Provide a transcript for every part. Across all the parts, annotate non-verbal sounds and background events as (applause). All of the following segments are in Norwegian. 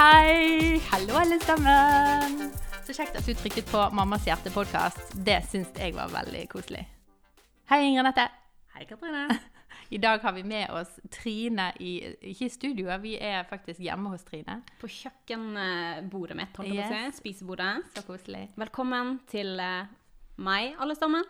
hei! Hallo, alle sammen. Så kjekt at du trykket på Mammas hjerte-podkast. Det syns jeg var veldig koselig. Hei, Ingrid Anette. Hei, Katrine. (laughs) I dag har vi med oss Trine i Ikke i studio, vi er faktisk hjemme hos Trine. På kjøkkenbordet mitt, holdt jeg på å si. Spisebordet. Så koselig. Velkommen til eh, meg, alle sammen.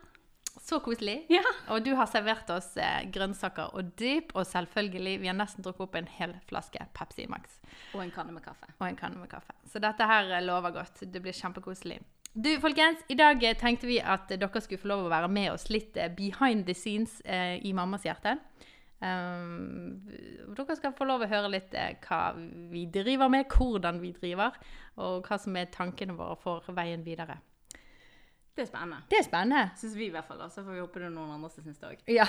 Så koselig. Ja. Og du har servert oss eh, grønnsaker og dyp, og selvfølgelig, vi har nesten drukket opp en hel flaske Pepsi Max. Og en kanne med kaffe. og en kanne med kaffe. Så dette her eh, lover godt. Det blir kjempekoselig. Du, folkens, i dag eh, tenkte vi at dere skulle få lov å være med oss litt eh, behind the scenes eh, i Mammas hjerte. Um, dere skal få lov å høre litt eh, hva vi driver med, hvordan vi driver, og hva som er tankene våre for veien videre. Det er spennende. Det er spennende. Syns vi i hvert fall. da. Så får vi håpe det er noen andre som syns det òg. Ja.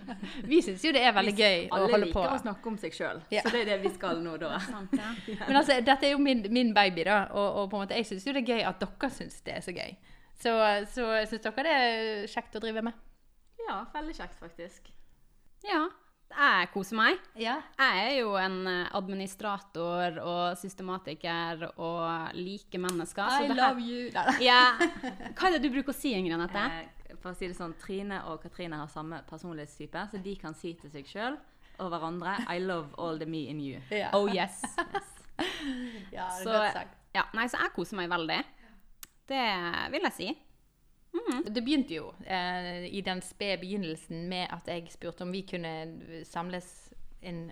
(laughs) Vi syns jo det er veldig gøy å Alle holde på. liker å snakke om seg sjøl, Ja. så det er det vi skal nå, da. (laughs) (laughs) Men altså, dette er jo min, min baby, da. Og, og på en måte, jeg syns jo det er gøy at dere syns det er så gøy. Så, så syns dere det er kjekt å drive med? Ja, veldig kjekt, faktisk. Ja. Jeg koser meg. Ja. Jeg er jo en eh, administrator og systematiker og liker mennesker. så I det her- you. Da, da. Ja. (laughs) Hva er det du bruker å si, Ingrid Anette? Eh, for å si det sånn, Trine og Katrine har samme personlighetstype, så de kan si til seg sjøl og hverandre I love all the me in you. Ja. (laughs) Oh yes. Ja, det er Så, godt sagt. ja, nei, så jeg koser meg veldig. Det vil jeg si. Det begynte jo eh, i den spede begynnelsen med at jeg spurte om vi kunne samles en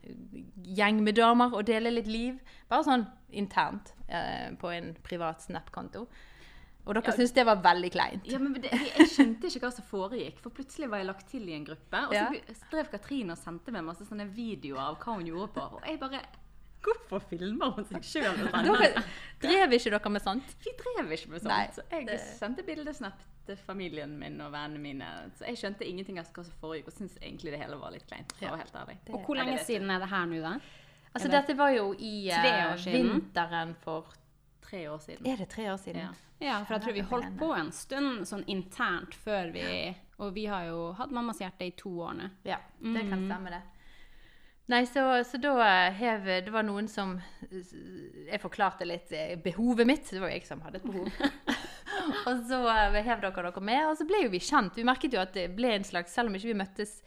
gjeng med damer og dele litt liv. Bare sånn internt eh, på en privat Snap-konto. Og dere syntes det var veldig kleint. Ja, men det, Jeg skjønte ikke hva som foregikk, for plutselig var jeg lagt til i en gruppe. Og så Ja. drev Katrine og sendte meg masse sånne videoer av hva hun gjorde på. Og jeg bare Hvorfor filmer hun seg sjøl? Drev ikke dere med sånt? Vi drev ikke med sånt. Nei, så jeg det- sendte bildesnap familien min og vennene mine. Så jeg skjønte ingenting av hva som foregikk, og syntes egentlig det hele var litt kleint. For å Ja. være helt ærlig. Og hvor lenge er siden er det her nå, da? Altså, dette var jo i eh, Tre år siden. vinteren for Tre år siden. Er det tre år siden? Ja. Ja, for jeg tror vi holdt på en stund sånn internt før vi Og vi har jo hatt Mammas hjerte i to år nå. Ja, det kan stemme det. Nei, så, så da hev Det var noen som Jeg forklarte litt eh, behovet mitt. Det var jo jeg som hadde et behov. (laughs) og så eh, hev dere dere med, og så ble jo vi kjent. Vi merket jo at det ble en slags Selv om ikke vi møttes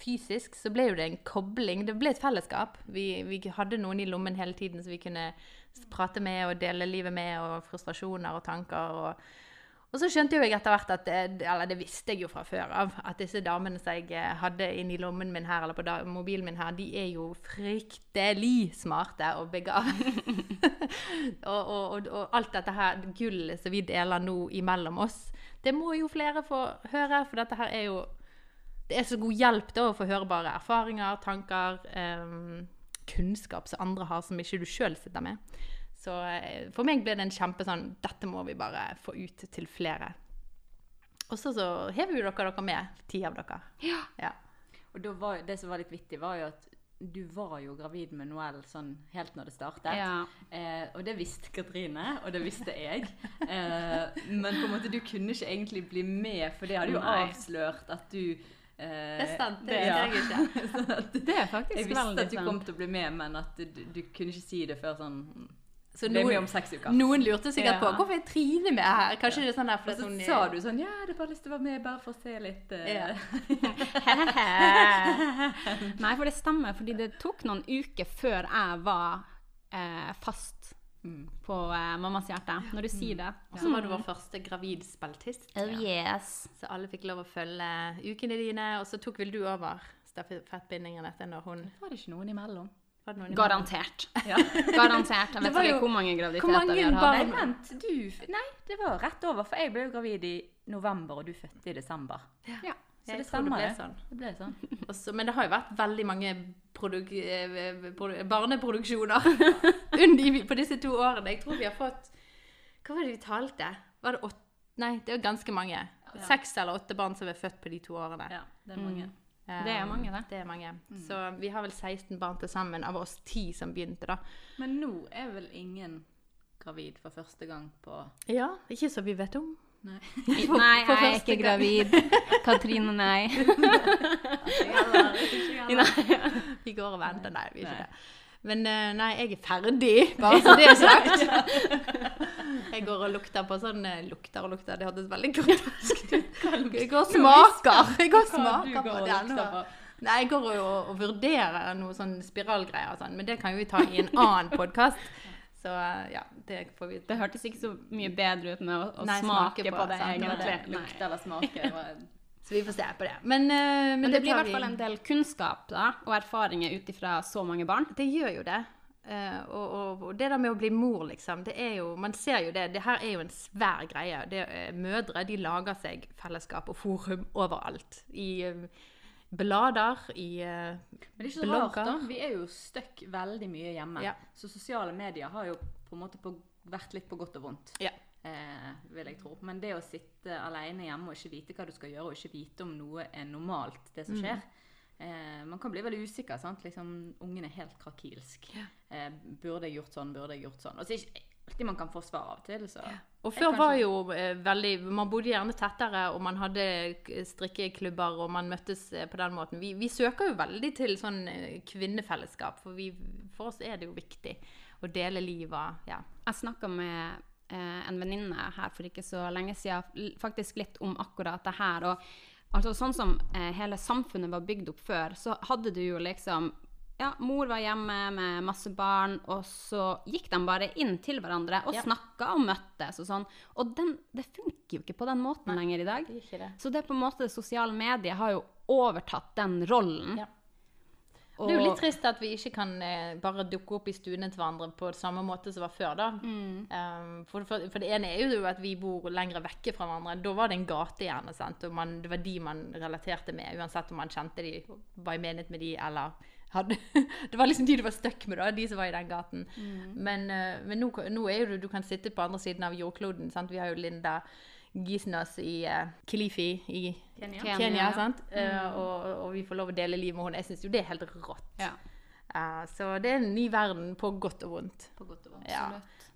fysisk, så ble jo det en kobling. Det ble et fellesskap. Vi, vi hadde noen i lommen hele tiden som vi kunne prate med og dele livet med, og frustrasjoner og tanker. og og så skjønte jo jeg etter hvert at Eller det visste jeg jo fra før av. At disse damene som jeg eh, hadde inni lommen min her, eller på da, mobilen min her, de er jo fryktelig smarte og begavet. (laughs) og, og, og, og alt dette her gullet som vi deler nå imellom oss, det må jo flere få høre. For dette her er jo Det er så god hjelp da å få høre bare erfaringer, tanker, eh, kunnskap som andre har som ikke du sjøl sitter med. Så eh, for meg ble det en kjempe sånn Dette må vi bare få ut til flere. Og så, så hever jo dere dere med, ti av dere. Ja. Og da var, det som var litt vittig, var jo at du var jo gravid med Noel sånn helt når det startet. Ja. Eh, og det visste Katrine, og det visste jeg. Eh, men på en måte du kunne ikke egentlig bli med, for det hadde jo Nei. avslørt at du eh, Det er sant, det ja. jeg ikke. (laughs) Sånn at Det er faktisk veldig sant. jeg visste at du kom til å bli med, men at du, du kunne ikke si det før sånn Så Det er med om seks uker. noen lurte sikkert Ja. på hvorfor er Trine med her. Kanskje det er sånn her Og så sånn, sa du sånn Ja, jeg hadde bare lyst til å være med, bare for å se litt uh... Ja. (laughs) Nei, for det stemmer, fordi det tok noen uker før jeg var eh, fast Mm. på eh, Mammas hjerte. Når du sier det. Og så var du vår første gravidspaltist. Oh yes. Så alle fikk lov å følge ukene dine, og så tok vel du over stafettbindingen etter når hun Var det ikke noen imellom? Garantert. (laughs) Ja. Garantert. Jeg vet ikke hvor mange hvor graviditeter mange vi har hatt. Nei, vent. Du Nei, det var rett over, for jeg ble jo gravid i november, og du fødte i desember. Ja. Så Jeg det stemmer, det. sånn. Det ble sånn. (laughs) Også, men det har jo vært veldig mange produk eh, barneproduksjoner (laughs) på disse to årene. Jeg tror vi har fått Hva var det vi talte? Var det åtte Nei, det er ganske mange. Seks eller åtte barn som er født på de to årene. Ja, det er mange. Eh, Det er mange, det. Det er mange. Så vi har vel 16 barn til sammen av oss ti som begynte, da. Men nå er vel ingen gravid for første gang på Ja, ikke så vi vet om. Nei. (laughs) Nei, for jeg er ikke gang. gravid. (laughs) Katrine, nei. (laughs) Vi går og venter. Nei, vi er ikke Nei. det. Men eh, nei, jeg er ferdig, bare så det er sagt. Jeg går og lukter på sånn eh, Lukter og lukter, det hørtes veldig grotesk ut. (laughs) Jeg går og smaker. Jeg går og smaker på det. Nei, jeg går og, og vurderer noe sånn spiralgreier og sånn, men det kan vi ta i en annen podkast. Så eh, ja, det får vi Det hørtes ikke så mye bedre ut med å, å Nei, smake, på, på, det, sant, det egentlig. det. Lukte eller smake. det (laughs) Så vi får se på det. Men, uh, men, Men det blir i hvert fall en del kunnskap da, og erfaringer ut ifra så mange barn. Det gjør jo det. Eh, og, og, og det der med å bli mor, liksom, det er jo Man ser jo det. Det her er jo en svær greie. Det, eh, mødre de lager seg fellesskap og forum overalt. I uh, blader, i blogger. Men det er ikke så rart, da. Vi er jo stuck veldig mye hjemme. Ja. Så sosiale medier har jo på en måte på, vært litt på godt og vondt. Ja. Eh, vil jeg tro. Men det å sitte alene hjemme og ikke vite hva du skal gjøre, og ikke vite om noe er normalt, det som Mm. Eh, Man kan bli veldig usikker. sant? Liksom, Ungen er helt krakilsk. Eh, burde jeg gjort sånn? Burde jeg gjort sånn? Og så er det ikke alltid man kan få svar av og til. Så. Og før kanskje- var jo eh, veldig Man bodde gjerne tettere, og man hadde strikkeklubber, og man møttes eh, på den måten. Vi, vi søker jo veldig til sånn eh, kvinnefellesskap, for, vi, for oss er det jo viktig å dele livet. Ja. Jeg snakka med eh, en venninne her for ikke så lenge siden, faktisk litt om akkurat det her. Og altså sånn som eh, hele samfunnet var bygd opp før, så hadde du jo liksom ja, mor var hjemme med masse barn, og så gikk de bare inn til hverandre og Ja. snakka og møttes og sånn. Og den, det funker jo ikke på den måten lenger i dag. Det det. Så det på en måte sosiale medier har jo overtatt den rollen. Ja. Det er jo litt trist at vi ikke kan eh, bare dukke opp i stuene til hverandre på samme måte som var før, da. Um, for, for, for det ene er jo at vi bor lenger vekke fra hverandre. Da var det en gate gjerne, sant? og man, det var de man relaterte med, uansett om man kjente de, var i menighet med de, eller hadde (laughs) Det var liksom de du var stuck med, da, de som var i den gaten. Men, uh, men nå, nå er jo du, du kan sitte på andre siden av jordkloden. sant? Vi har jo Linda Gisnas i uh, Kilifi i Kenya. Kenya. Kenya, sant? Eh, og, og vi får lov å dele liv med henne. Jeg syns jo det er helt rått. Ja. Uh, så det er en ny verden på godt og vondt. På godt og vondt. Ja.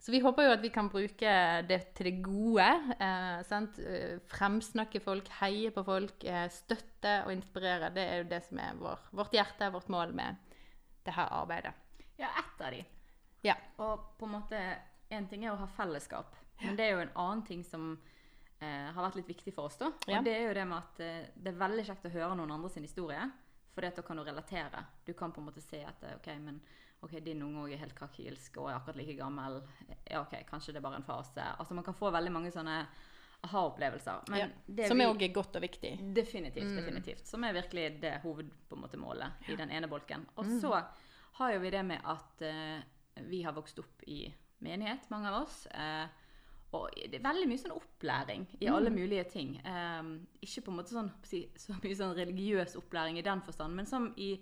Så vi håper jo at vi kan bruke det til det gode. Uh, sant? Eh, Fremsnakke folk, heie på folk, uh, støtte og inspirere. Det er jo det som er vår, vårt hjerte, vårt mål med det her arbeidet. Ja, ett av de. Ja. Og på en måte, en ting er å ha fellesskap, men det er jo en annen ting som eh, har vært litt viktig for oss. da. Og Ja. det er jo det med at eh, det er veldig kjekt å høre noen andre sin historie, for da kan du relatere. Du kan på en måte se at eh, ok, men ok, din unge òg er helt krakilsk og er akkurat like gammel. Ja, ok, kanskje det er bare en fase. Altså Man kan få veldig mange sånne aha-opplevelser. Ja. Som òg er også godt og viktig. Definitivt. definitivt. Som er virkelig det hovedmålet målet i den ene bolken. Og så har jo vi det med at eh, vi har vokst opp i menighet, mange av oss. eh, og det er veldig mye sånn opplæring i alle mulige ting. Um, ikke på en måte sånn, så mye sånn religiøs opplæring i den forstand, men som i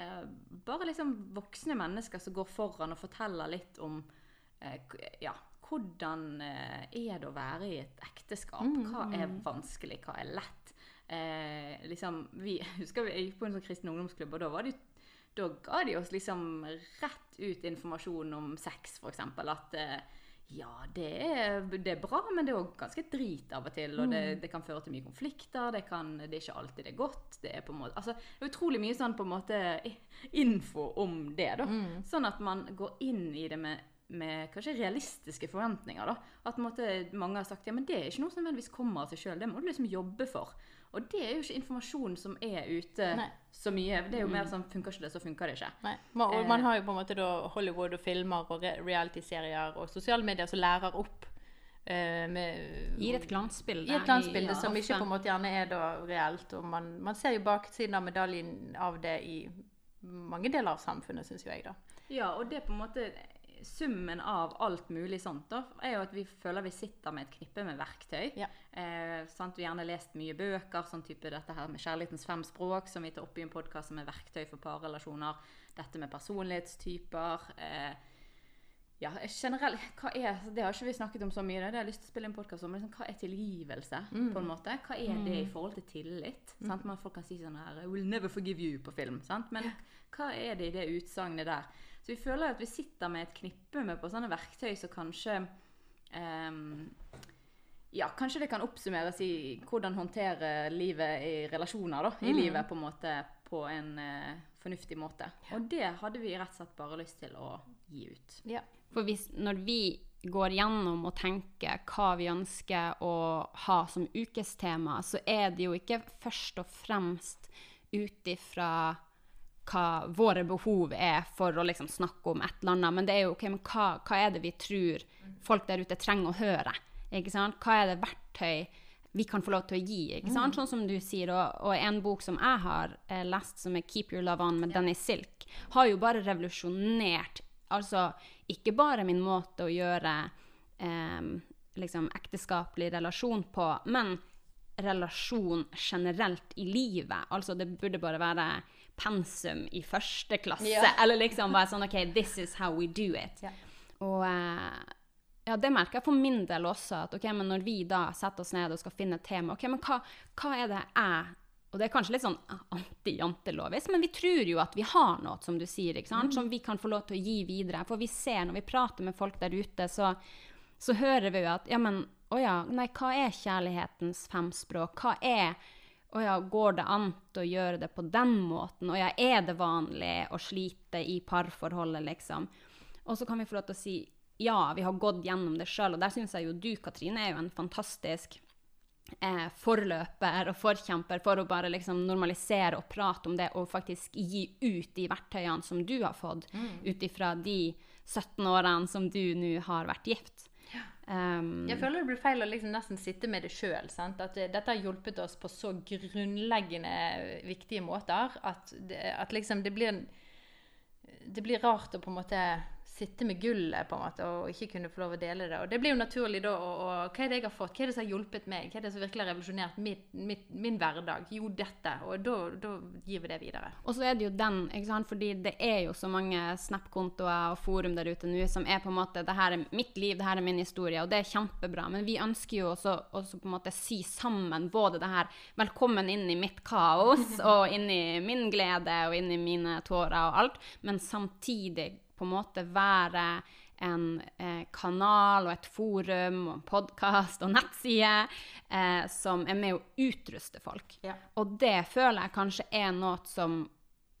uh, bare liksom voksne mennesker som går foran og forteller litt om uh, ja, hvordan uh, er det å være i et ekteskap? Hva er vanskelig, hva er lett? Liksom, vi, (laughs) husker vi jeg gikk på en sånn kristen ungdomsklubb, og da, var det, da ga de oss liksom rett ut informasjon om sex, f.eks. At eh, ja, det er, det er bra, men det er òg ganske drit av og til. Og det, det kan føre til mye konflikter. Det, kan, det er ikke alltid det er godt. Det er på en måte, altså, det er utrolig mye sånn på en måte info om det. da. Sånn at man går inn i det med, med kanskje realistiske forventninger. da. At måte, mange har sagt ja, men det er ikke noe som nødvendigvis kommer av seg sjøl. Det må du liksom jobbe for. Og det er jo ikke informasjon som er ute Nei. så mye. Det er jo mer sånn funker ikke det, så funker det ikke. Nei. Man, og Eh. man har jo på en måte da Hollywood og filmer og reality-serier og sosiale medier som lærer opp eh, med Gir et glansbilde. Gir et glansbilde ja, som ikke på en måte gjerne er da reelt. Og man, man ser jo baksiden av medaljen av det i mange deler av samfunnet, syns jo jeg, da. Ja, og det på en måte Summen av alt mulig sånt da, er jo at vi føler vi sitter med et knippe med verktøy. Ja. Eh, sant? Vi har gjerne lest mye bøker, sånn type dette her med kjærlighetens fem språk, som vi tar opp i en podkast som er verktøy for parrelasjoner. Dette med personlighetstyper. Eh, ja, generelt, er, Det har ikke vi snakket om så mye, det har jeg lyst til å spille en podkast om. Liksom, hva er tilgivelse? på en måte? Hva er det i forhold til tillit? Sant? Man, folk kan si sånn her I will never forgive you på film. Sant? Men hva er det i det utsagnet der? Så vi føler at vi sitter med et knippe med på sånne verktøy som kanskje um, ja, kanskje det kan oppsummeres i hvordan håndtere livet i relasjoner da, i livet på en måte på en uh, fornuftig måte. Og det hadde vi rett og slett bare lyst til å gi ut. Ja. For hvis, når vi går gjennom og tenker hva vi ønsker å ha som ukestema, så er det jo ikke først og fremst ut ifra hva våre behov er for å liksom snakke om et eller annet, men det er jo okay, men hva, hva er det vi tror folk der ute trenger å høre? Hva er det verktøy vi kan få lov til å gi? sant? Sånn som du sier, og, og en bok som jeg har eh, lest, som er 'Keep Your Love On' med Dennis Silk, har jo bare revolusjonert altså ikke bare min måte å gjøre eh, liksom ekteskapelig relasjon på, men relasjon generelt i livet. Altså det burde bare være pensum i første klasse, Ja. (laughs) eller liksom bare sånn OK, this is how we do it. Ja. Og eh, ja, det merker jeg for min del også, at ok, men når vi da setter oss ned og skal finne et tema, ok, men hva, hva er det jeg og det er kanskje litt sånn anti-jantelovisk, men vi tror jo at vi har noe, som du sier, sant? som vi kan få lov til å gi videre. For vi ser, når vi prater med folk der ute, så, så hører vi jo at ja, men å ja, nei, hva er kjærlighetens fem språk? Hva er å ja, går det an å gjøre det på den måten? Å ja, er det vanlig å slite i parforholdet, liksom? Og så kan vi få lov til å si ja, vi har gått gjennom det sjøl. Og der syns jeg jo du, Katrine, er jo en fantastisk eh, forløper og forkjemper for å bare liksom normalisere og prate om det, og faktisk gi ut de verktøyene som du har fått, ut ifra de 17 årene som du nå har vært gift. Um, Jeg føler det blir feil å liksom nesten sitte med det sjøl. At det, dette har hjulpet oss på så grunnleggende viktige måter at, det, at liksom det blir Det blir rart å på en måte sitte med gullet på en måte og ikke kunne få lov å dele det. Og det blir jo naturlig da Og, og Hva er det jeg har fått? Hva er det som har hjulpet meg? Hva er det som virkelig har revolusjonert mitt, mitt, min hverdag? Jo, dette. Og da, da gir vi det videre. Og så er det jo den, ikke sant? fordi det er jo så mange Snap-kontoer og forum der ute nå som er på en måte det her er mitt liv, det her er min historie, og det er kjempebra. Men vi ønsker jo også, også på en måte si sammen både det her velkommen inn i mitt kaos (laughs) og inn i min glede og inn i mine tårer og alt, men samtidig på en måte være en eh, kanal og et forum og en podkast og nettside eh, som er med å utruste folk. Ja. Og det føler jeg kanskje er noe som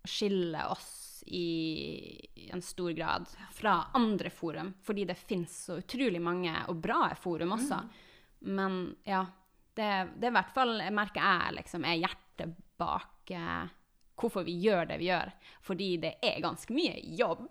skiller oss i en stor grad fra andre forum, fordi det fins så utrolig mange og bra forum også. Men ja, det, det er i hvert fall, merker jeg, liksom, er hjertet bak eh, hvorfor vi gjør det vi gjør. Fordi det er ganske mye jobb.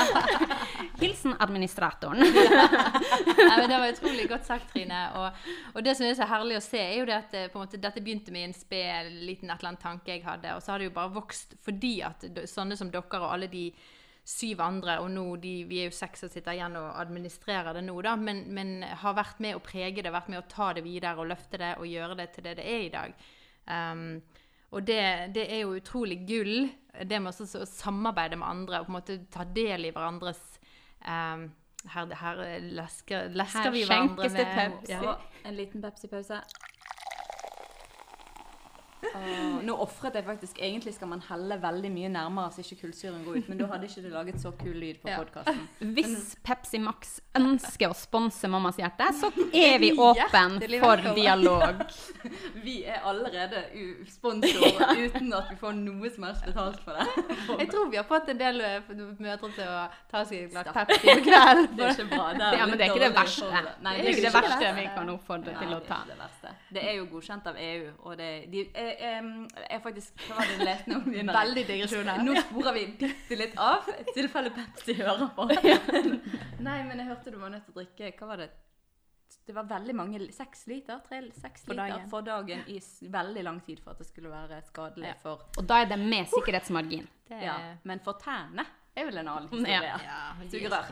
(laughs) Hilsen administratoren. Nei, men det var utrolig godt sagt, Trine. Og, og det som er så herlig å se, er jo det at eh, på en måte, dette begynte med en sped, liten et eller annet tanke jeg hadde, og så har det jo bare vokst fordi at sånne som dere og alle de syv andre, og nå de, vi er jo seks som sitter igjen og administrerer det nå, da, men, men har vært med å prege det, vært med å ta det videre og løfte det og gjøre det til det det er i dag. Um, og det, det er jo utrolig gull, det med også å samarbeide med andre og på en måte ta del i hverandres um, her, her lesker, lesker Her vi hverandre skjenkes det Pepsi. ja. En liten Pepsi-pause. Åh, nå ofret jeg faktisk Egentlig skal man helle veldig mye nærmere så ikke kullsyren går ut, men da hadde ikke du laget så kul lyd på Ja. podkasten. (laughs) Hvis Pepsi Max ønsker å sponse Mammas hjerte, så er vi (laughs) åpen for dialog. (laughs) Vi er allerede sponsor uten at vi får noe som helst betalt for det. Jeg tror vi har fått en del eh, mødre til å ta seg et glass Pepsi i kveld. Det er ikke bra. Det Ja, men det er ikke det verste. Nei, Det er ikke det verste vi kan oppfordre til å er ta. det. Det er jo godkjent av EU, og det de, jeg faktisk det du leste (laughs) nå? Veldig sporer vi bitte litt av, i tilfelle Pepsi hører på. (laughs) Nei, men jeg hørte du var nødt til å drikke Hva var det? Det var veldig mange Seks liter? Tre, seks For liter dagen. for dagen i veldig lang tid for at det skulle være skadelig Ja. for Og da er det med sikkerhetsmargin. Det Ja, men for tærne er vel en annen historie. Ja. ja, er Sugerør.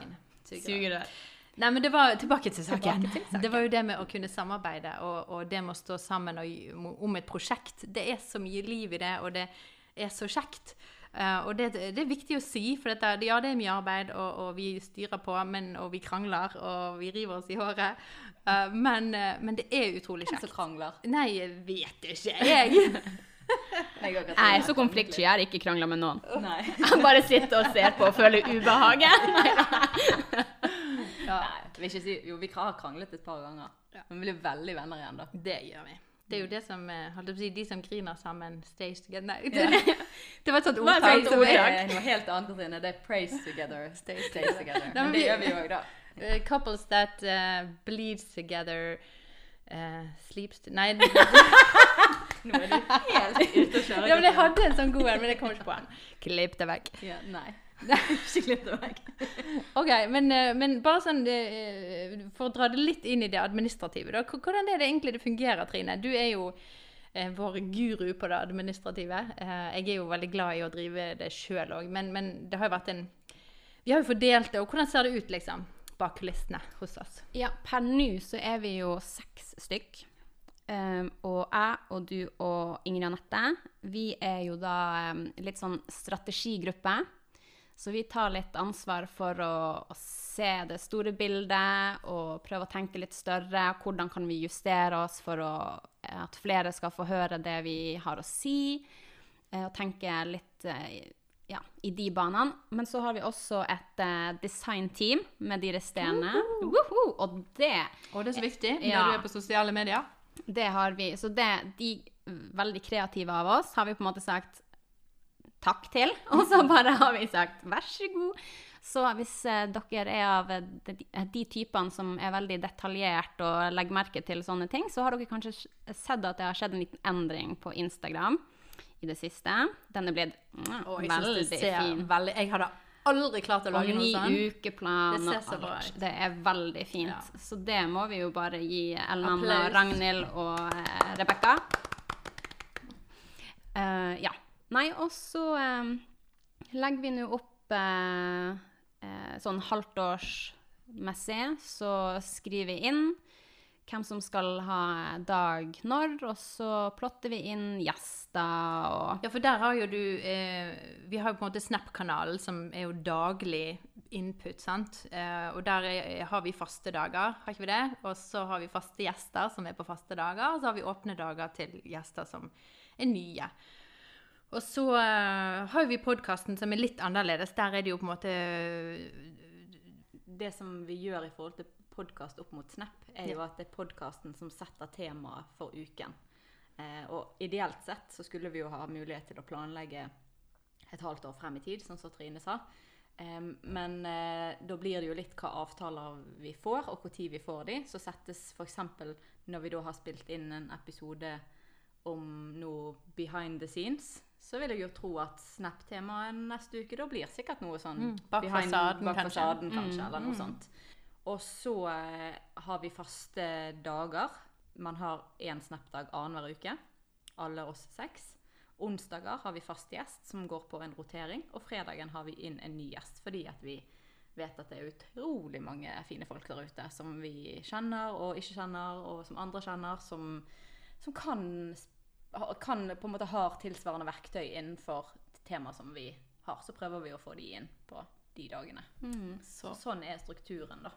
Sugerør. Sugerør. Nei, men det var tilbake til saken. Tilbake til saken. Det var jo det med å kunne samarbeide og, og det med å stå sammen og, om et prosjekt. Det er så mye liv i det, og det er så kjekt. Uh, og det, det er viktig å si, for dette, ja, det er mye arbeid, og, og vi styrer på, men, og vi krangler, og vi river oss i håret. Uh, men, uh, men det er utrolig Hvem som krangler? Nei, jeg vet ikke, jeg. (laughs) Katrine Jeg er så konfliktsky, jeg har ikke krangla med noen. Nei. (laughs) Jeg bare sitter og ser på og føler ubehaget. (laughs) Nei, vi si Jo, vi har kranglet et par ganger. Men vi blir veldig venner igjen, da. Det gjør vi. Det er jo det som eh, holdt på å si, De som griner sammen, stays together. Nei, det, (laughs) det var et sånt ordtak. som det er noe helt annet, Katrine. Det er praise together, stay, stay together. Men det gjør vi jo òg, da. Uh, couples that uh, bleeds together uh, sleeps to Nei, (laughs) Nå er du helt ute å kjøre. ja, men jeg hadde en sånn god en, men jeg kom ikke på den. Klipp det vekk. ja, Nei. Ikke klipp meg. Ok, men, eh, men bare sånn eh, For å dra det litt inn i det administrative, da. Hvordan er det egentlig det fungerer, Trine? Du er jo eh, vår guru på det administrative. Eh, jeg er jo veldig glad i å drive det sjøl òg, men, men det har jo vært en Vi har jo fordelt det, og hvordan ser det ut, liksom? Bak kulissene hos oss. Ja, per nå så er vi jo seks stykk. Um, og jeg og du og Ingrid Anette, vi er jo da um, litt sånn strategigruppe. Så vi tar litt ansvar for å, å se det store bildet og prøve å tenke litt større. Hvordan kan vi justere oss for å, at flere skal få høre det vi har å si? eh, Og tenke litt eh, ja, i de banene. Men så har vi også et eh, designteam med de resterende. Woho! Og det Og det er så viktig Ja. når du er på sosiale medier. det har vi. Så det, de veldig kreative av oss har vi på en måte sagt takk til. (laughs) Og så bare har vi sagt vær så god. Så hvis eh, dere er av eh, de, de typene som er veldig detaljert og legger merke til sånne ting, så har dere kanskje sett at det har skjedd en liten endring på Instagram i det siste. Den er blitt mm, oh, jeg veldig ser fin. veldig Jeg hadde aldri klart å lage noe ny sånn. ukeplan Det ser og så bra alt. ut. Det er veldig fint. Ja. Så det må vi jo bare gi Ellen Anna, Ragnhild og eh, Rebekka. Uh, ja. Nei, og så eh, legger vi nå opp eh, eh, sånn halvtårsmessig, så skriver vi inn hvem som skal ha dag når, og så plotter vi inn gjester og Ja, for der har jo du eh, Vi har jo på en måte Snap-kanalen, som er jo daglig input, sant. Eh, og der er, har vi faste dager, har ikke vi det? Og så har vi faste gjester som er på faste dager, og så har vi åpne dager til gjester som er nye. Og så uh, har vi podkasten som er litt annerledes. Der er det jo på en måte Det som vi gjør i forhold til podkast opp mot Snap, er jo at det er podkasten som setter temaet for uken. Eh, og ideelt sett så skulle vi jo ha mulighet til å planlegge et halvt år frem i tid, sånn som Trine sa. Em, men eh, da blir det jo litt hva avtaler vi får, og når vi får de. Så settes f.eks. når vi da har spilt inn en episode om noe behind the scenes, så vil jeg jo tro at Snap-temaet neste uke da blir sikkert noe sånn Mm, bak fasaden, kanskje. kanskje, Mm, eller noe mm. sånt. Og så eh, har vi faste dager. Man har én Snap-dag annenhver uke. Alle oss seks. Onsdager har vi fast gjest som går på en rotering. Og fredagen har vi inn en ny gjest fordi at vi vet at det er utrolig mange fine folk der ute som vi kjenner og ikke kjenner, og som andre kjenner, som, som kan, ha- kan på en måte har tilsvarende verktøy innenfor tema som vi har. Så prøver vi å få de inn på de dagene. Så, sånn er strukturen, da.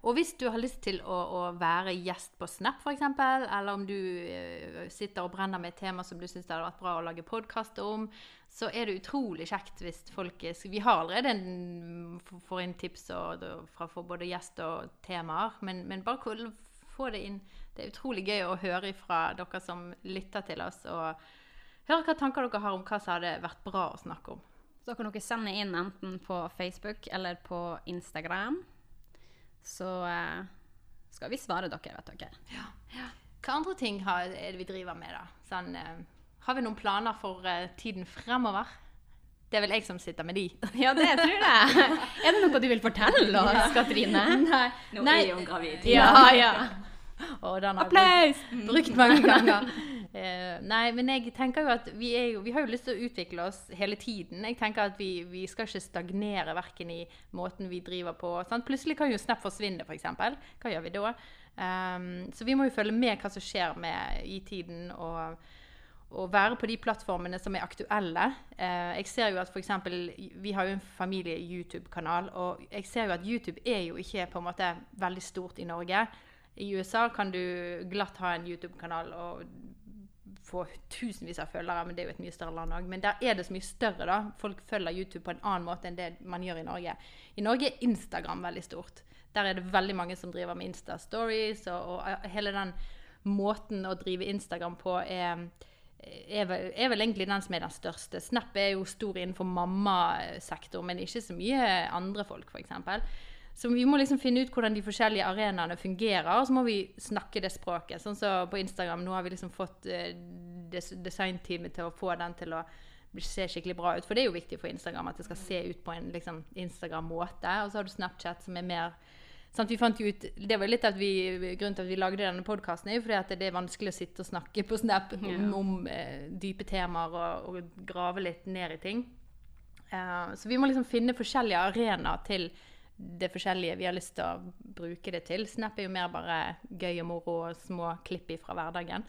Og hvis du har lyst til å, å være gjest på Snap f.eks., eller om du uh, sitter og brenner med et tema som du syns det hadde vært bra å lage podkast om, så er det utrolig kjekt hvis folk er Vi har allerede en, får inn tips og, og fra for både gjest og temaer, men, men bare få det inn. Det er utrolig gøy å høre fra dere som lytter til oss, og høre hva tanker dere har om hva som hadde vært bra å snakke om. Så kan dere sende inn enten på Facebook eller på Instagram. Så eh, skal vi svare dere, vet dere. Hva andre ting har, er det vi driver med, da? Sånn, eh, har vi noen planer for eh, tiden fremover? Det er vel jeg som sitter med de. (laughs) Ja, det tror jeg. Er det noe du vil fortelle oss, Katrine? Nei. Nå Nei. er hun gravid. Ja, ja. (laughs) Og den har jeg brukt, (laughs) brukt mange ganger. Uh, nei, men jeg tenker jo at vi, jo, vi har jo lyst til å utvikle oss hele tiden. Jeg tenker at vi, vi skal ikke stagnere verken i måten vi driver på. Sant? Plutselig kan jo Snap forsvinne, f.eks. Hva gjør vi da? Um, så vi må jo følge med hva som skjer med i tiden. og å være på de plattformene som er aktuelle. Eh, jeg ser jo at eksempel, Vi har jo en familie-YouTube-kanal, og jeg ser jo at YouTube er jo ikke på en måte veldig stort i Norge. I USA kan du glatt ha en YouTube-kanal og få tusenvis av følgere, men det er jo et mye større land òg. Men der er det så mye større, da. Folk følger YouTube på en annen måte enn det man gjør i Norge. I Norge er Instagram veldig stort. Der er det veldig mange som driver med Insta-stories, og, og hele den måten å drive Instagram på er, er, vel, er vel egentlig den som er den største. Snap er jo stor innenfor mammasektor, men ikke så mye andre folk, f.eks. Så vi må liksom finne ut hvordan de forskjellige arenaene fungerer, og så må vi snakke det språket. Sånn som på Instagram, nå har vi liksom fått eh, des designteamet til å få den til å se skikkelig bra ut. For det er jo viktig for Instagram at det skal se ut på en liksom, Instagram-måte. Og så har du Snapchat som er mer sant, vi fant jo ut, Det var litt at vi, grunnen til at vi lagde denne podkasten, er jo fordi at det er vanskelig å sitte og snakke på Snap om, om eh, dype temaer og, og grave litt ned i ting. Uh, så vi må liksom finne forskjellige arenaer til det forskjellige vi har lyst til å bruke det til. Snap er jo mer bare gøy og moro og små klipp fra hverdagen.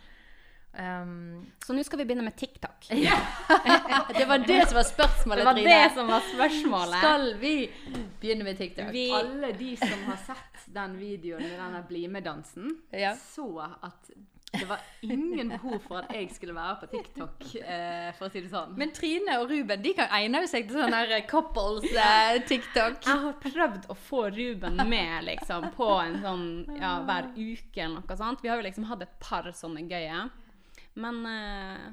Um, Så nå skal vi begynne med TikTok. (laughs) det var det som var spørsmålet, Det var Trine. det som var spørsmålet. Skal vi begynne med TikTok? Vi- Alle de som har sett den videoen med denne bli med-dansen, Ja. så at det var ingen behov for at jeg skulle være på TikTok, eh, for å si det sånn. Men Trine og Ruben de kan egne seg til sånn her couples eh, TikTok. Jeg har prøvd å få Ruben med liksom, på en sånn ja, hver uke eller noe sånt. Vi har jo liksom hatt et par sånne gøye. Men eh,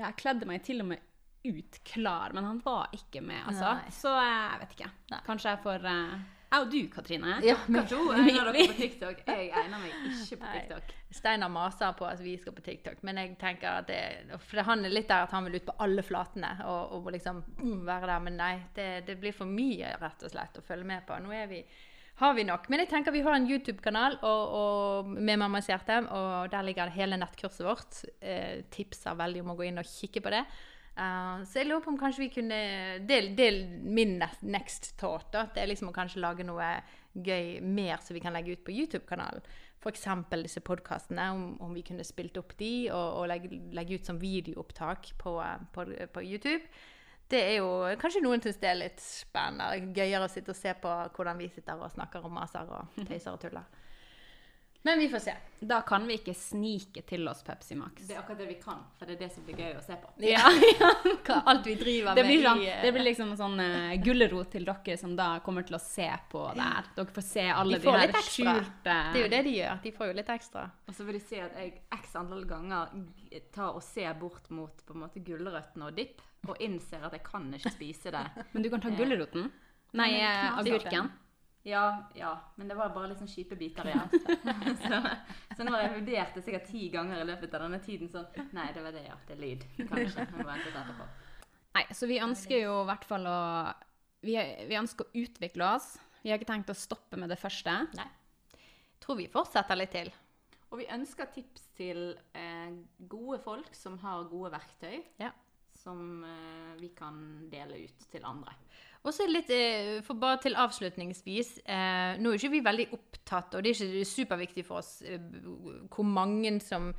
jeg kledde meg til og med ut klar, men han var ikke med, altså. Nei. Så eh, jeg vet ikke. Kanskje jeg får eh, Jeg og du, Katrine. Ja, men, Kanskje hun egner dere på (laughs) TikTok. Jeg egner meg ikke på Nei. TikTok. Steinar maser på at vi skal på TikTok, men jeg tenker at det, for det han er litt der at han vil ut på alle flatene og, og liksom mm, være der. Men nei, det, det blir for mye rett og slett å følge med på. Nå er vi, har vi nok. Men jeg tenker vi har en YouTube-kanal med Mammas hjerte, og der ligger hele nettkurset vårt. Eh, tipser veldig om å gå inn og kikke på det. Eh, så jeg lurer på om kanskje vi kunne dele del min next thought. da. Det er liksom å kanskje lage noe gøy mer som vi kan legge ut på YouTube-kanalen. F.eks. disse podkastene, om, om vi kunne spilt opp de og, og legge, legge ut som videoopptak på, eh, på, på YouTube. Det er jo Kanskje noen syns det er litt spennende. Gøyere å sitte og se på hvordan vi sitter og snakker og maser og tøyser og tuller. Men vi får se. Da kan vi ikke snike til oss Pepsi Max. Det er akkurat det vi kan, for det er det som blir gøy å se på. Ja, ja. (laughs) Alt vi driver Det med blir, sånn, eh, det blir liksom sånn uh, gulrot til dere som da kommer til å se på det her. Dere får se alle De de, her skjulte Det er jo det de gjør. De får jo litt ekstra. Og så vil de se at jeg x antall ganger tar og ser bort mot på en måte gulrøttene og dipp, og innser at jeg kan ikke spise det. (laughs) Men du kan ta gulroten. Nei, eh, agurken. Ja, ja, men det var bare liksom kjipe biter igjen. (laughs) så, så nå har jeg vurdert det sikkert ti ganger i løpet av denne tiden Så Nei, det var det, ja. Det er lyd. Kanskje. Jeg må vente etterpå. Nei, så vi ønsker jo i hvert fall å vi, vi ønsker å utvikle oss. Vi har ikke tenkt å stoppe med det første. Nei. Tror vi fortsetter litt til. Og vi ønsker tips til eh, gode folk som har gode verktøy, Ja. som eh, vi kan dele ut til andre. Og så litt, eh, for bare til avslutningsvis eh, Nå er ikke vi veldig opptatt, og det er ikke superviktig for oss eh, hvor mange som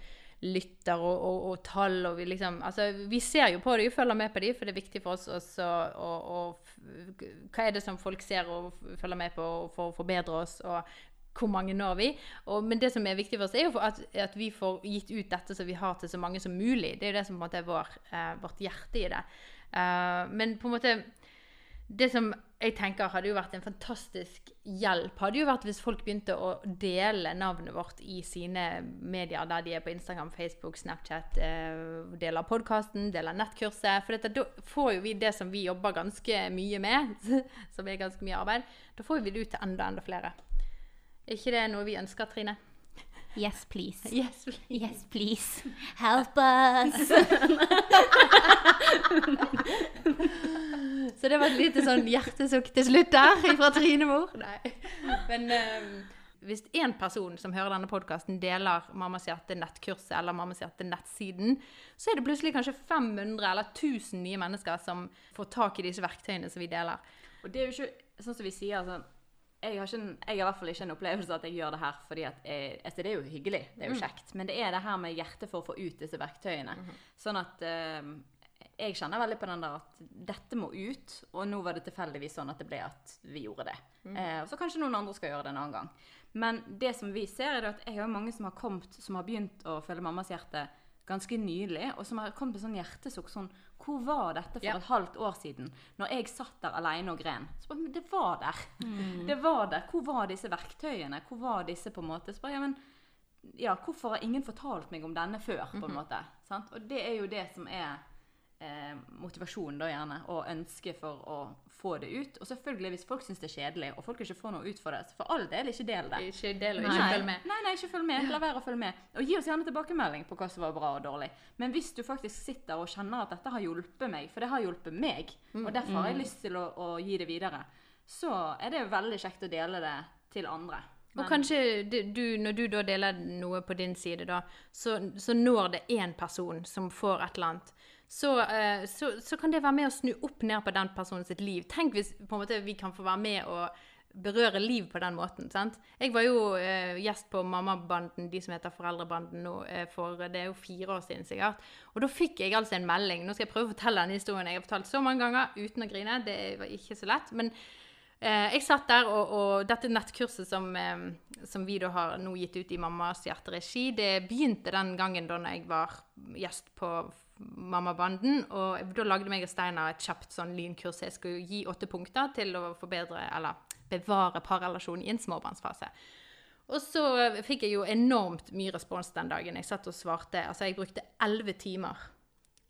lytter og, og, og tall og vi liksom Altså, vi ser jo på det, vi følger med på de, for det er viktig for oss også å og, Hva er det som folk ser og følger med på for å forbedre oss, og hvor mange når vi? Og, men det som er viktig for oss, er jo at, at vi får gitt ut dette som vi har til så mange som mulig. Det er jo det som på en måte er vår, eh, vårt hjerte i det. Uh, men på en måte det som jeg tenker hadde jo vært en fantastisk hjelp, hadde jo vært hvis folk begynte å dele navnet vårt i sine medier, der de er på Instagram, Facebook, Snapchat, eh, deler podkasten, deler nettkurset. For dette, da får jo vi det som vi jobber ganske mye med, (laughs) som er ganske mye arbeid, da får vi det ut til enda, enda flere. Er ikke det noe vi ønsker, Trine? Yes, please. Yes. Yes, please. Help us. (laughs) Så det var et lite sånn hjertesukk til slutt der fra Trine mor. Nei. Men um, hvis én person som hører denne podkasten, deler Mammas hjerte nettkurset eller Mammas hjerte nettsiden, så er det plutselig kanskje 500 eller 1000 nye mennesker som får tak i disse verktøyene som vi deler. Og det er jo ikke sånn som vi sier altså, jeg har, en, jeg har i hvert fall ikke en opplevelse at jeg gjør det her fordi at jeg, altså Det er jo hyggelig, det er jo kjekt, men det er det her med hjertet for å få ut disse verktøyene. Sånn at uh, jeg kjenner veldig på den der at dette må ut, og nå var det tilfeldigvis sånn at det ble at vi gjorde det. Uh, og så kanskje noen andre skal gjøre det en annen gang. Men det som vi ser, er at jeg har mange som har kommet, som har begynt å følge mammas hjerte ganske nylig, og som har kommet med sånn hjertesukk sånn Hvor var dette for Ja. et halvt år siden, når jeg satt der alene og gren? Så bare, men det var der. Det var der. Hvor var disse verktøyene? Hvor var disse på en måte? Så bare, ja, men Ja, hvorfor har ingen fortalt meg om denne før, på en måte? Sant? Og det er jo det som er eh, motivasjonen, da gjerne, og ønsket for å få det ut. Og selvfølgelig, hvis folk syns det er kjedelig, og folk ikke får noe ut for det, så for all del, ikke del det. Ikke del og Nei. ikke følg med. Nei, nei, ikke følg med. La være å følge med. Og gi oss gjerne tilbakemelding på hva som var bra og dårlig. Men hvis du faktisk sitter og kjenner at dette har hjulpet meg, for det har hjulpet meg, og derfor har jeg lyst til å, å gi det videre, så er det veldig kjekt å dele det til andre. Og kanskje du, når du da deler noe på din side, da, så, så når det én person som får et eller annet. Så, eh, så, så kan det være med å snu opp ned på den personen sitt liv. Tenk hvis måte, vi kan få være med og berøre liv på den måten. sant? Jeg var jo eh, gjest på Mammabanden, de som heter Foreldrebanden nå, eh, for det er jo fire år siden sikkert. Og da fikk jeg altså en melding. Nå skal jeg prøve å fortelle denne historien jeg har fortalt så mange ganger uten å grine. Det var ikke så lett. men Eh, jeg satt der, og, og dette nettkurset som, eh, som vi da har nå gitt ut i Mammas hjerteregi, det begynte den gangen da jeg var gjest på Mammabanden. Og da lagde meg og Steinar et kjapt sånn lynkurs. Jeg skulle gi åtte punkter til å forbedre, eller bevare parrelasjonen i en småbarnsfase. Og så fikk jeg jo enormt mye respons den dagen. Jeg satt og svarte. Altså, jeg brukte elleve timer.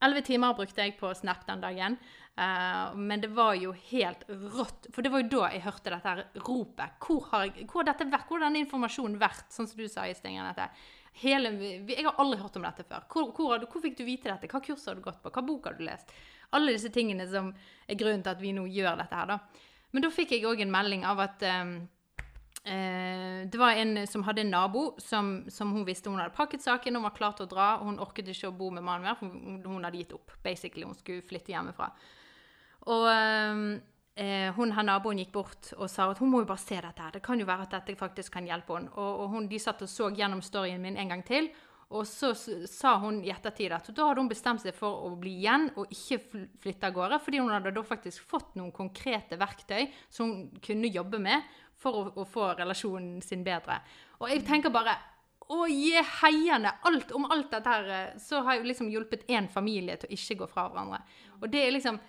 Elleve timer brukte jeg på Snap den dagen. Uh, men det var jo helt rått. For det var jo da jeg hørte dette her ropet. Hvor har, hvor dette hvor har denne informasjonen vært? Sånn som du sa i Stengen. Dette. Hele, jeg har aldri hørt om dette før. Hvor, hvor, hvor fikk du vite dette? Hva kurs har du gått på? Hva bok har du lest? Alle disse tingene som er grunnen til at vi nå gjør dette her, da. Men da fikk jeg òg en melding av at um, uh, det var en som hadde en nabo som, som hun visste hun hadde pakket saken, hun var klar til å dra, hun orket ikke å bo med mannen mer, hun, hun hadde gitt opp. basically, Hun skulle flytte hjemmefra. Og eh, hun her naboen gikk bort og sa at hun må jo bare se dette her. Det kan jo være at dette faktisk kan hjelpe henne. Og, og hun, de satt og så gjennom storyen min en gang til. Og så sa hun i ettertid at da hadde hun bestemt seg for å bli igjen og ikke flytte av gårde, fordi hun hadde da faktisk fått noen konkrete verktøy som hun kunne jobbe med for å, å få relasjonen sin bedre. Og jeg tenker bare å gi heiende alt om alt dette her, eh, så har jeg liksom hjulpet én familie til å ikke gå fra hverandre. Og det er liksom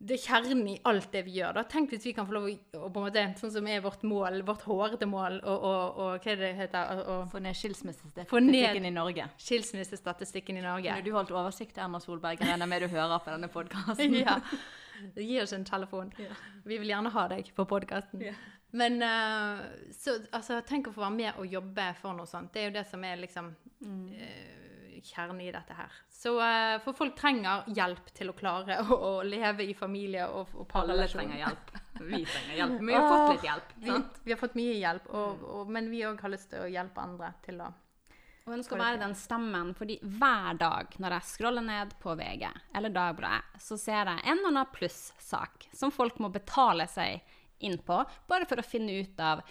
det er kjernen i alt det vi gjør. da. Tenk hvis vi kan få lov å, på en måte, sånn som er vårt mål, vårt hårete mål, og, og, og hva er det heter, og, Få ned skilsmissestatistikken i Norge. skilsmissestatistikken i Norge. Kunne du holdt oversikt, Erna Solberg? Regner med du hører på denne podkasten. (laughs) ja. Gi oss en telefon. Vi vil gjerne ha deg på podkasten. Men uh, så, altså, tenk å få være med og jobbe for noe sånt. Det er jo det som er liksom eh, kjernen i dette her. Så eh, For folk trenger hjelp til å klare å, å leve i familie og, og Alle trenger hjelp. Vi trenger hjelp. (laughs) Vi har fått litt hjelp. Vi, vi har fått mye hjelp, og, og, men vi òg har lyst til å hjelpe andre til å Og ønsker å være den stemmen, fordi hver dag når jeg scroller ned på VG eller Dagbladet, så ser jeg en eller annen plussak som folk må betale seg inn på, bare for å finne ut av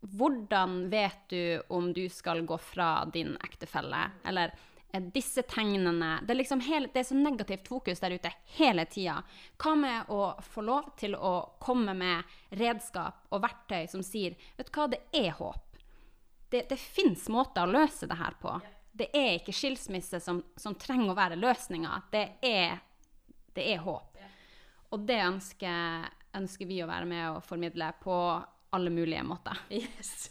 hvordan vet du om du skal gå fra din ektefelle, eller disse tegnene Det er liksom hele, det er så negativt fokus der ute hele tida. Hva med å få lov til å komme med redskap og verktøy som sier Vet du hva, det er håp det, det fins måter å løse det her på. Det er ikke skilsmisse som, som trenger å være løsninga. Det det er håp. Og det ønsker, ønsker vi å være med og formidle på alle mulige måter. Yes.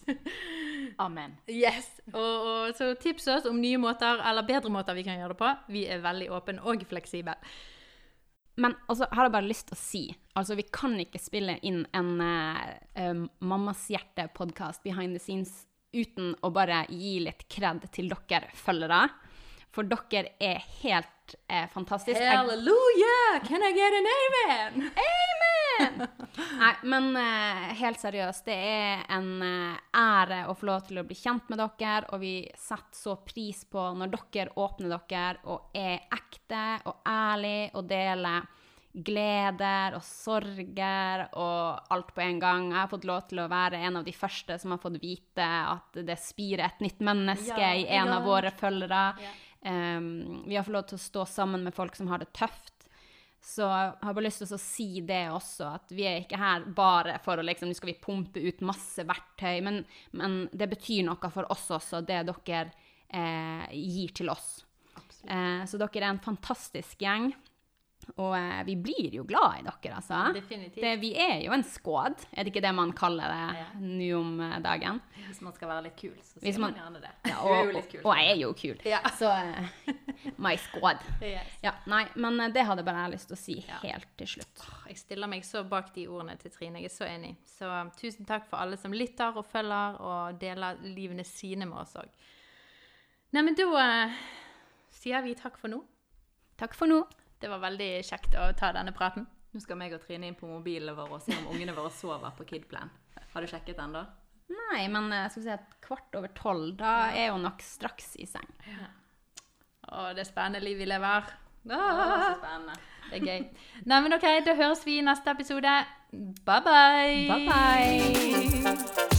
Amen. yes. Og, og så tips oss om nye måter, eller bedre måter vi kan gjøre det på. Vi er veldig åpne og fleksible. Men også har jeg bare lyst til å si altså Vi kan ikke spille inn en eh, Mammas hjerte-podkast behind the scenes uten å bare gi litt kred til dere følgere. For dere er helt eh, fantastiske. Halleluja! Can I get an amen? Amen! (laughs) Nei, men uh, helt seriøst, det er en uh, ære å få lov til å bli kjent med dere, og vi setter så pris på når dere åpner dere og er ekte og ærlig og deler gleder og sorger og alt på en gang. Jeg har fått lov til å være en av de første som har fått vite at det spirer et nytt menneske Ja, i en ja. av våre følgere. Um, vi har fått lov til å stå sammen med folk som har det tøft. Så jeg har bare lyst til å si det også, at vi er ikke her bare for å liksom, nå skal vi pumpe ut masse verktøy, men, men det betyr noe for oss også, det dere eh, gir til oss. Eh, så dere er en fantastisk gjeng. Og eh, vi blir jo glad i dere, altså. Definitivt. Det, vi er jo en skåd, er det ikke det man kaller det Ja. nå om eh, dagen? Hvis man skal være litt kul, så sier man, man- gjerne det. Ja, er og, jo litt kul. og jeg er jo kul. Ja. Så eh, my squad. Yes. Ja, nei, men eh, det hadde bare jeg lyst til å si helt til slutt. Jeg stiller meg så bak de ordene til Trine. Jeg er så enig. Så um, tusen takk for alle som lytter og følger og deler livene sine med oss òg. Neimen, da eh, sier vi takk for nå. Takk for nå. Det var veldig kjekt å ta denne praten. Nå skal meg og Trine inn på mobilene våre og se om ungene våre sover på Kidplan. Har du sjekket den da? Nei, men jeg skal si at kvart over tolv, da er hun nok straks i seng. Å, det er spennende liv vi lever. Å, så spennende. Det er gøy. Nei, men ok, da høres vi i neste episode. Bye, bye. Bye bye!